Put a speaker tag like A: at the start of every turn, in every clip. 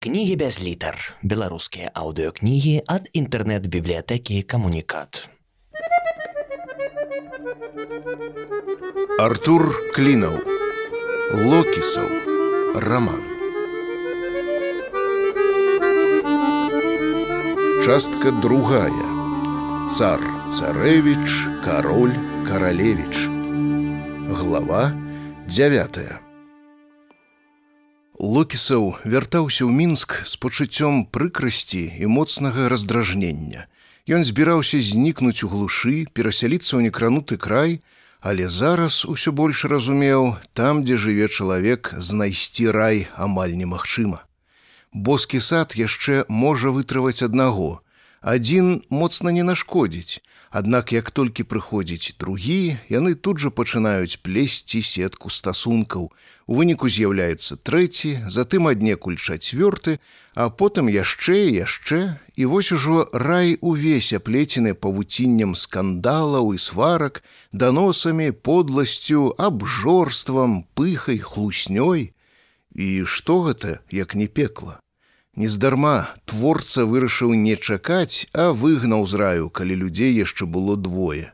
A: Кнігі без літар. Беларускія аўдыёкнігі ад інтэрнэт-бібліятэкі камунікат.
B: Артур Клінаў. Локісаў. Раман. Частка другая. Цар царэвіч, кароль каралевіч. Глава дзявятая. Локісаў вяртаўся ў мінск з пачуццём прыкрасці і моцнага раздражнення. Ён збіраўся знікнуць у глушы, перасяліцца ў некрануты край, але зараз усё больш разумеў, там, дзе жыве чалавек, знайсці рай амаль немагчыма. Боскі сад яшчэ можа вытрываць аднаго. Адзін моцна не нашкодзіць, Аднак як толькі прыходзіць другі, яны тут жа пачынаюць плесці сетку стасункаў. У выніку з'яўляецца трэці, затым аднекуль чацвёрты, а потым яшчэ і яшчэ, і вось ужо рай увесь аплецены павуціннем скандалаў і сварак, даносамі, подласцю, абжорствам, пыхай, хлуснёй. І што гэта, як не пекла? Нездарма творца вырашыў не чакаць, а выгнаў з раю, калі людзей яшчэ было двое.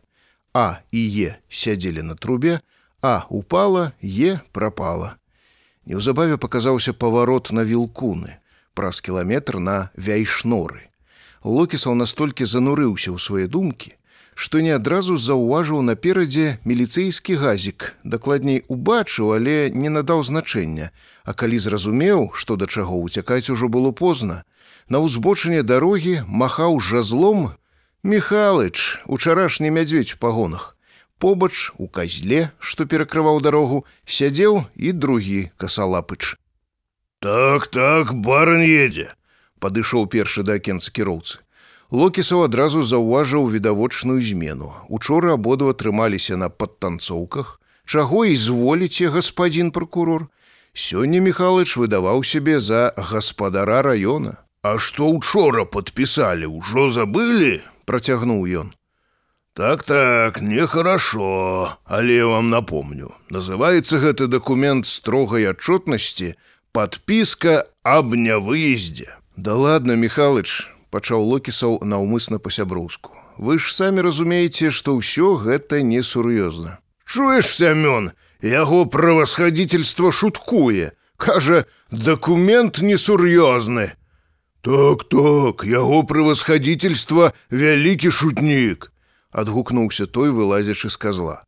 B: А і е сядзелі на трубе, а упала, е прапала. Неўзабаве паказаўся паварот на вілкуны, праз кіламетр на вяйшноры. Локісаў настолькі занурыўся ў свае думкі, што не адразу заўважыў наперадзе міліцэйскі газік, дакладней убачыў, але не надаў значэння, А калі зразумеў, што да чаго ўцякаць ужо было позна, на ўзбочыне дарогі махаў жазлом Михалыч, учарашні мядзведь у пагонах. Побач у казле, што перакрываў дарогу, сядзеў і другі касалапыч.
C: Так так баран едзе,
B: падышоў першы да акенца кіроўцы. Локісаў адразу заўважыў відавочную змену. Учора абодва трымаліся на падтанцоўках, чаго і зволіце гаспадзін прокурор. Сёння Михалыч выдаваў сябе за гаспадара района.
C: А што учора подпісалі, ужо забылі,
B: працягнуў ён.
C: Так так, нехорошо, але я вам напомню. Называецца гэты дакумент строгай отчетнасці подпіска аб нявыездзе.
B: Да ладно, Михалыч, пачаў локісаў наўмысна па-сяброўску. Вы ж самі разумееце, што ўсё гэта несур'ёзна.
C: Чуеш, Сямён, Яго правасхадзіцельства шуткуе, кажа, дакумент несур'ёзны. Так так, яго правасхадзіцельства вялікі шутнік,
B: адгукнуўся той, вылазячы з казла.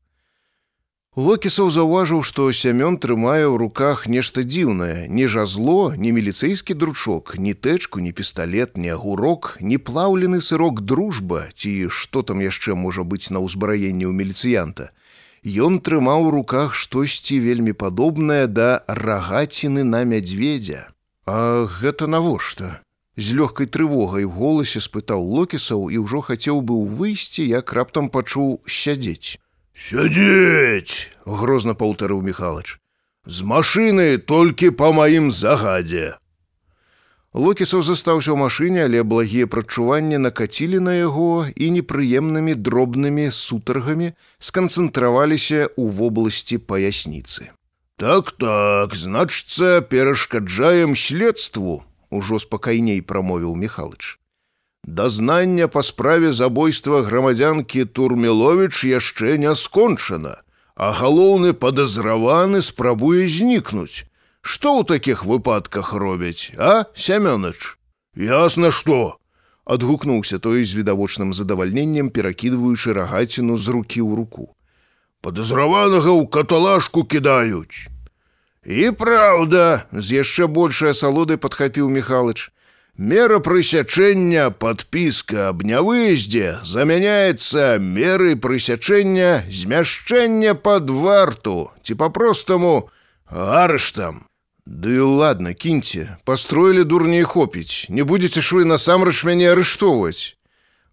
B: Локісаў заўважыў, што сямён трымае ў руках нешта дзіўнае, не жазло, не міліцэйскі дручок, ні тэчку, ні пісталет, ні агурок, не плаўлены сырок дружба, ці што там яшчэ можа быць на ўзбраенні ў міліцыянта. Ён трымаў у руках штосьці вельмі падобнае да рагаціны на мядзведзя. А гэта навошта? З лёгкай трывогай у голасе спытаў локісаў і ўжо хацеў быў выйсці, як раптам пачуў сядзець.
C: Сядзець!
B: грозна паўтарыў Михалыч.
C: З машыны толькі па маім загадзе.
B: Локісаў застаўся ў машыне, але благія прачуванні накацілі на яго і непрыемнымі дробнымі сутаргамі сканцэнтраваліся ў вобласці паясніцы.
C: Так так, значыцца, перашкаджаем следству, ужо спакайней прамовіў Михалыч. Дазнання па справе забойства грамадзянкі Турмелович яшчэ не скончана, а галоўны падазраваны спрабуе знікнуць. Што ў такіх выпадках робяць, а сямёныч? Ясна што!
B: адгукнуўся той з відавочным задавальненнем, перакідваючы рагаціну з рукі ў руку.
C: Падазраванага ў каталажку кідаюць.
B: І праўда, з яшчэ большай асалоды падхапіў Михалыч.
C: Мера прысячэння падпіска аб нявыездзе замяняецца меры прысячэння змяшчэння пад варту ці па-простаму арыштам.
B: Ды ладно, кіньце, пастроілі дурней хопіць, не будзеце ж вы насамрэч мяне арыштоўваць.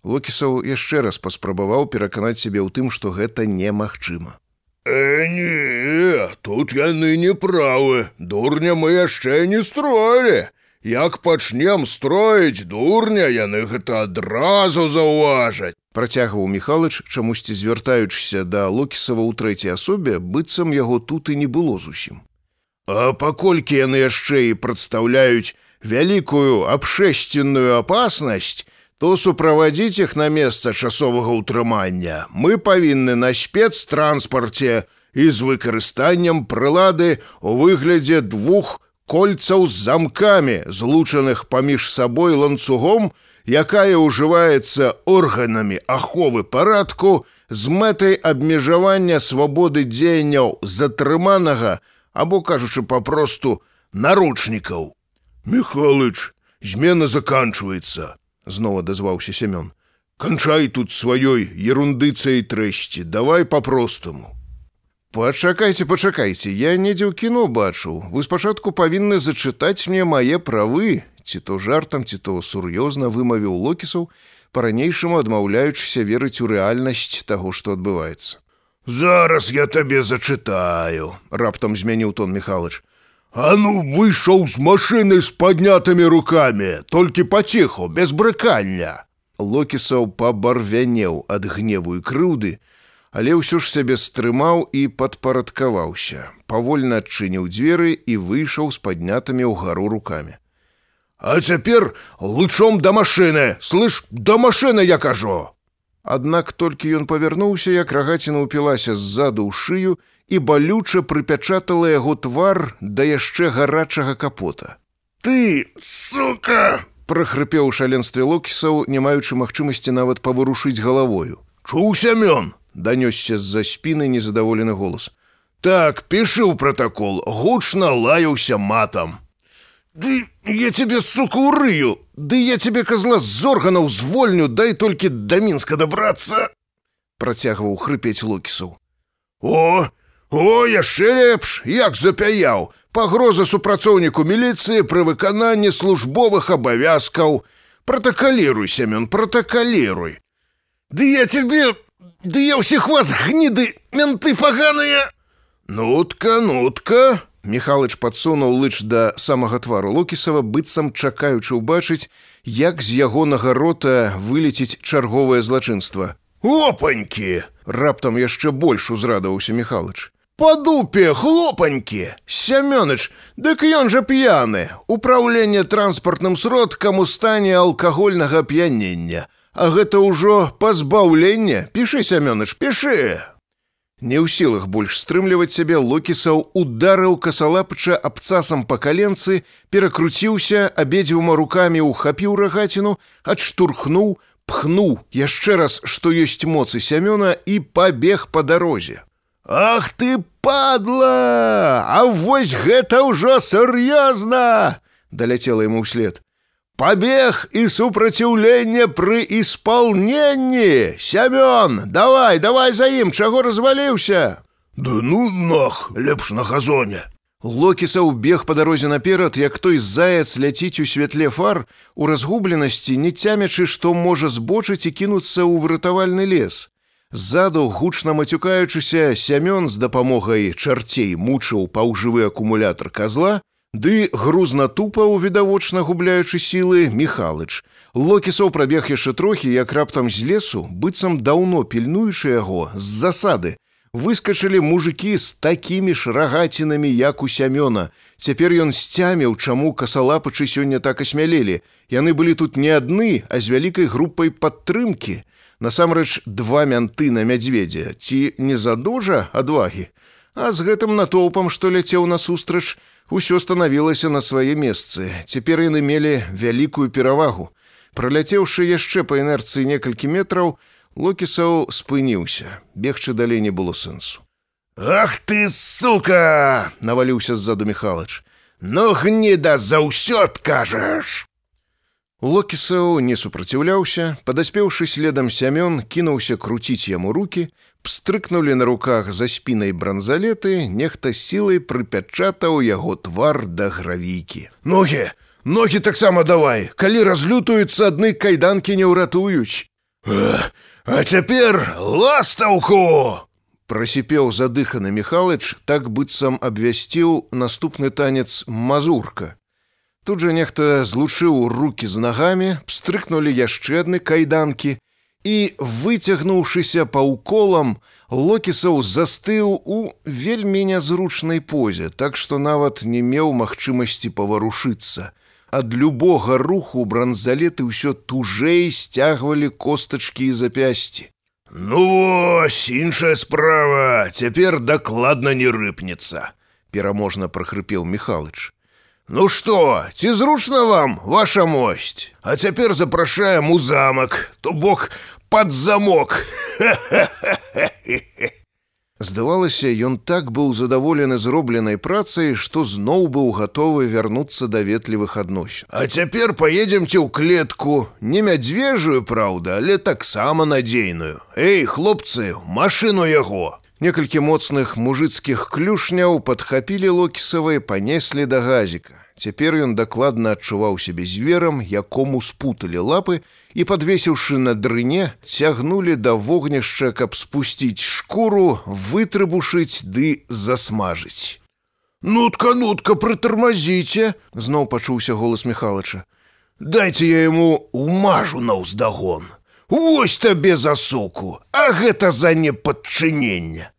B: Локісаў яшчэ раз паспрабаваў пераканаць сябе ў тым, што гэта немагчыма.
C: Э, не, тут яны не правы, дурня мы яшчэ не строілі. Як пачнем строіць дурня, яны гэта адразу заўважаць.
B: Працягваў Михалыч, чамусьці звяртаючыся да Локісава ў трэцяй асобе, быццам яго тут і не было зусім.
C: А паколькі яны яшчэ і прадстаўляюць
B: вялікую абшэсценную апаснасць, то суправадзіць іх на месца часовага ўтрымання мы павінны на спецтранспарце і з выкарыстаннем прылады у выглядзе двух кольцаў з замкамі, злучаных паміж сабой ланцугом, якая ўжываецца органамі аховы парадку з мэтай абмежавання свабоды дзеянняў затрыманага або кажучы папросту наручнікаў. Михалыч, змена заканчваецца зноў адазваўся семён канчай тут сваёй ерундыцай трэшці давай по-простаму пачакайце пачакайце я недзе ў кіно бачу вы спачатку павінны зачытаць мне мае правы ці то жартам ці то сур'ёзна вымавіў локісаў па-ранейшаму адмаўляючыся верыць у рэальнасць таго што адбываецца. Зараз я табе зачытаю раптам змяніў тон михалыч А ну выйшаў з машыны з паднятымі рукамі, толькі паціху, без брыкання. Локісаў пабарвянеў ад гневу і крыўды, але ўсё ж сябе стрымаў і падпарадкаваўся. Павольна адчыніў дзверы і выйшаў з паднятымі ўгару рукамі. А цяпер лучом да машыны, слыш, да машыны я кажу. Аднак толькі ён павярнуўся, як рагаціна ўпілася ззаду ў шыю, і балюча прыпячатала яго твар да яшчэ гарачага капота. Ты сука! прахрыпеў шаленстве локісаў, не маючы магчымасці нават паварушыць галавою. Чуў сямён, данёсся з-за спіны незадаволены голас. Так, пішы ў пратакол, гучна лаяўся матам. Ды я тебе суку рыю, Ды я тебе казла з органаў звольню, дай толькі да мінска дабрацца, працягваў хрыпець локісаў. О, О, яшчэ лепш, як запяяў, пагроза супрацоўніку міліцыі пры выкананні службовых абавязкаў. Пратакаліруй сямён, пратакаліруй. Ды я тебе, Ды я ўсіх вас гніды, менты паганыя. Нутка, нутка. Михалыч падсунуў лыч да самага твару Лукісава, быццам чакаючы ўбачыць, як з ягонага рота вылеціць чарговае злачынства. Опанькі! Раптам яшчэ больш узрадаваўся Михалыч. По дупе хлопанькі, Сямёныч, дык ён жа п'яны, Упраўленне транспартным сродкам у стане алкагольнага п'янення. А гэта ўжо пазбаўленне, пішы сямёныч, пішы. Не ў сілах больш стрымліваць сябе локісаў ударыў касалапча абцасам па каленцы, перакруціўся абедзвюма рукамі ўхапіў рагаціну, адштурхнуў, пхнуў яшчэ раз, што ёсць моцы сямёна і пабег па дарозе. Ах ты падла! А вось гэта ўжо сур'ёзна! Даляцела ему ўслед. Пабег і супраціўленне пры исполненні! Сямён, давай, давай за ім, чаго разваліўся! Да ну нах, лепш на газоне! Локісаў бег па дарозе наперад, як той заяц ляціць у святле фар, у разгубленасці, не цямячы, што можа збочыць і кінуцца ў выратавальны лес. Ззаду гучна мацюкаючыся сямён з дапамогай чарцей мучыў паўжывы акумулятар казла, ды грузна тупаў відавочна губляючы сілы Михалыч. Локісаў прабег яшчэ трохі, як раптам з лесу, быццам даўно пільнуючы яго з засады. Выскачылі мужикі з такімі ж рагацінамі, як у сямёна. Цяпер ён сцяміў, чаму касалапачы сёння так асмялелі. Яны былі тут не адны, а з вялікай групай падтрымкі. Насамрэч два мянты на мядзведзе ці не задужа адвагі. А з гэтым натоўпам, што ляцеў насустрач, усё станавілася на свае месцы. Цяпер яны мелі вялікую перавагу. Праляцеўшы яшчэ па інерцыі некалькі метраў, Локісаў спыніўся. Бегчы далей не было сэнсу. Ах ты сука! наваліўся ззаду Михалыч. Ну гніда заўсё адкажаш. Локісаў не супраціўляўся, падаспеўшы следам сямён, кінуўся круціць яму руки, пстрыкнулі на руках за спінай бранзалеты, нехта сілай прыпячатаў яго твар да гравійкі. Ногі, ногі таксама давай, калі разлютаюцца адны кайданкі не ўратуюць. А цяпер ластаўку! Прасіпеў задыханы Михалыч, так быццам абвясціў наступны танец мазурка. Тут жа нехта злучыў руки з нагамі, пстрыкнулі яшчэ адны кайданкі і, выцягнуўшыся паўколам, Локісаў застыў у вельмі нязручнай позе, так што нават не меў магчымасці паварушыцца. ад любога руху бранзалеты ўсё тужэй сцягвалі костачкі і запясці.
C: Ну вось іншая справа цяпер дакладна не рыпнецца
B: пераможна прахрыпеў Михалыч.
C: Ну што, ці зручна вам ваша мосць, А цяпер запрашаем у замак, то бок пад замок.
B: Здавалася, ён так быў задаволены зробленай працай, што зноў быў гатовы вярнуцца да ветлівых адносін.
C: А цяпер паедземце ў клетку, не мядзвежую, праўда, але таксама надзейную. Эй, хлопцы, машыну яго.
B: Некалькі моцных мужыцкіх клюшняў падхапілі локісавай, панеслі да газіка. Цяпер ён дакладна адчуваў сябе зверам, якому спуталі лапы і, падвесіўшы на дрыне, цягнулі да вогнішча, каб спусціць шкуру, вытрыбушыць ды засмажыць.
C: Нутка, нутка, прытармазіце,
B: зноў пачуўся голас Михалыча.
C: Дайце я яму умажу на ўздагон. Вось табе за суку, а гэта за непадчыненне.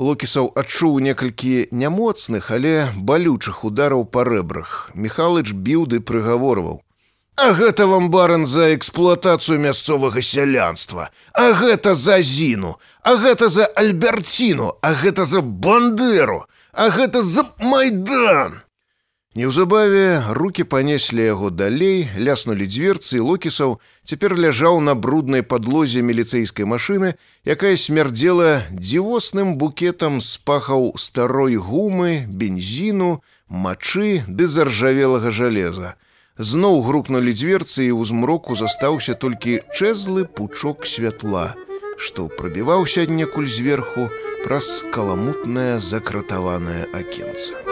B: Локісаў адчуў некалькі нямоцных, але балючых удараў па рэбрах. Михалыч біў ды прыгаворваў:
C: А гэта вам баран за эксплуатацыю мясцовага сялянства, А гэта за зіну, А гэта за альберціну, А гэта за бандеру, А гэта за майдан.
B: Неўзабаве руки панеслі яго далей, ляснулі дзверцы і локісаў, цяпер ляжаў на бруднай падлозе міліцэйскай машыны, якая смярдзела дзівосным букетам з пахаў старой гумы, бензіну, мачы ды заржавелага жалеза. Зноў грукнулі дзверцы і ў змроку застаўся толькі чэзлы пучок святла, што прабіваўся аднекуль зверху праз каламутнае закратаванае акенца.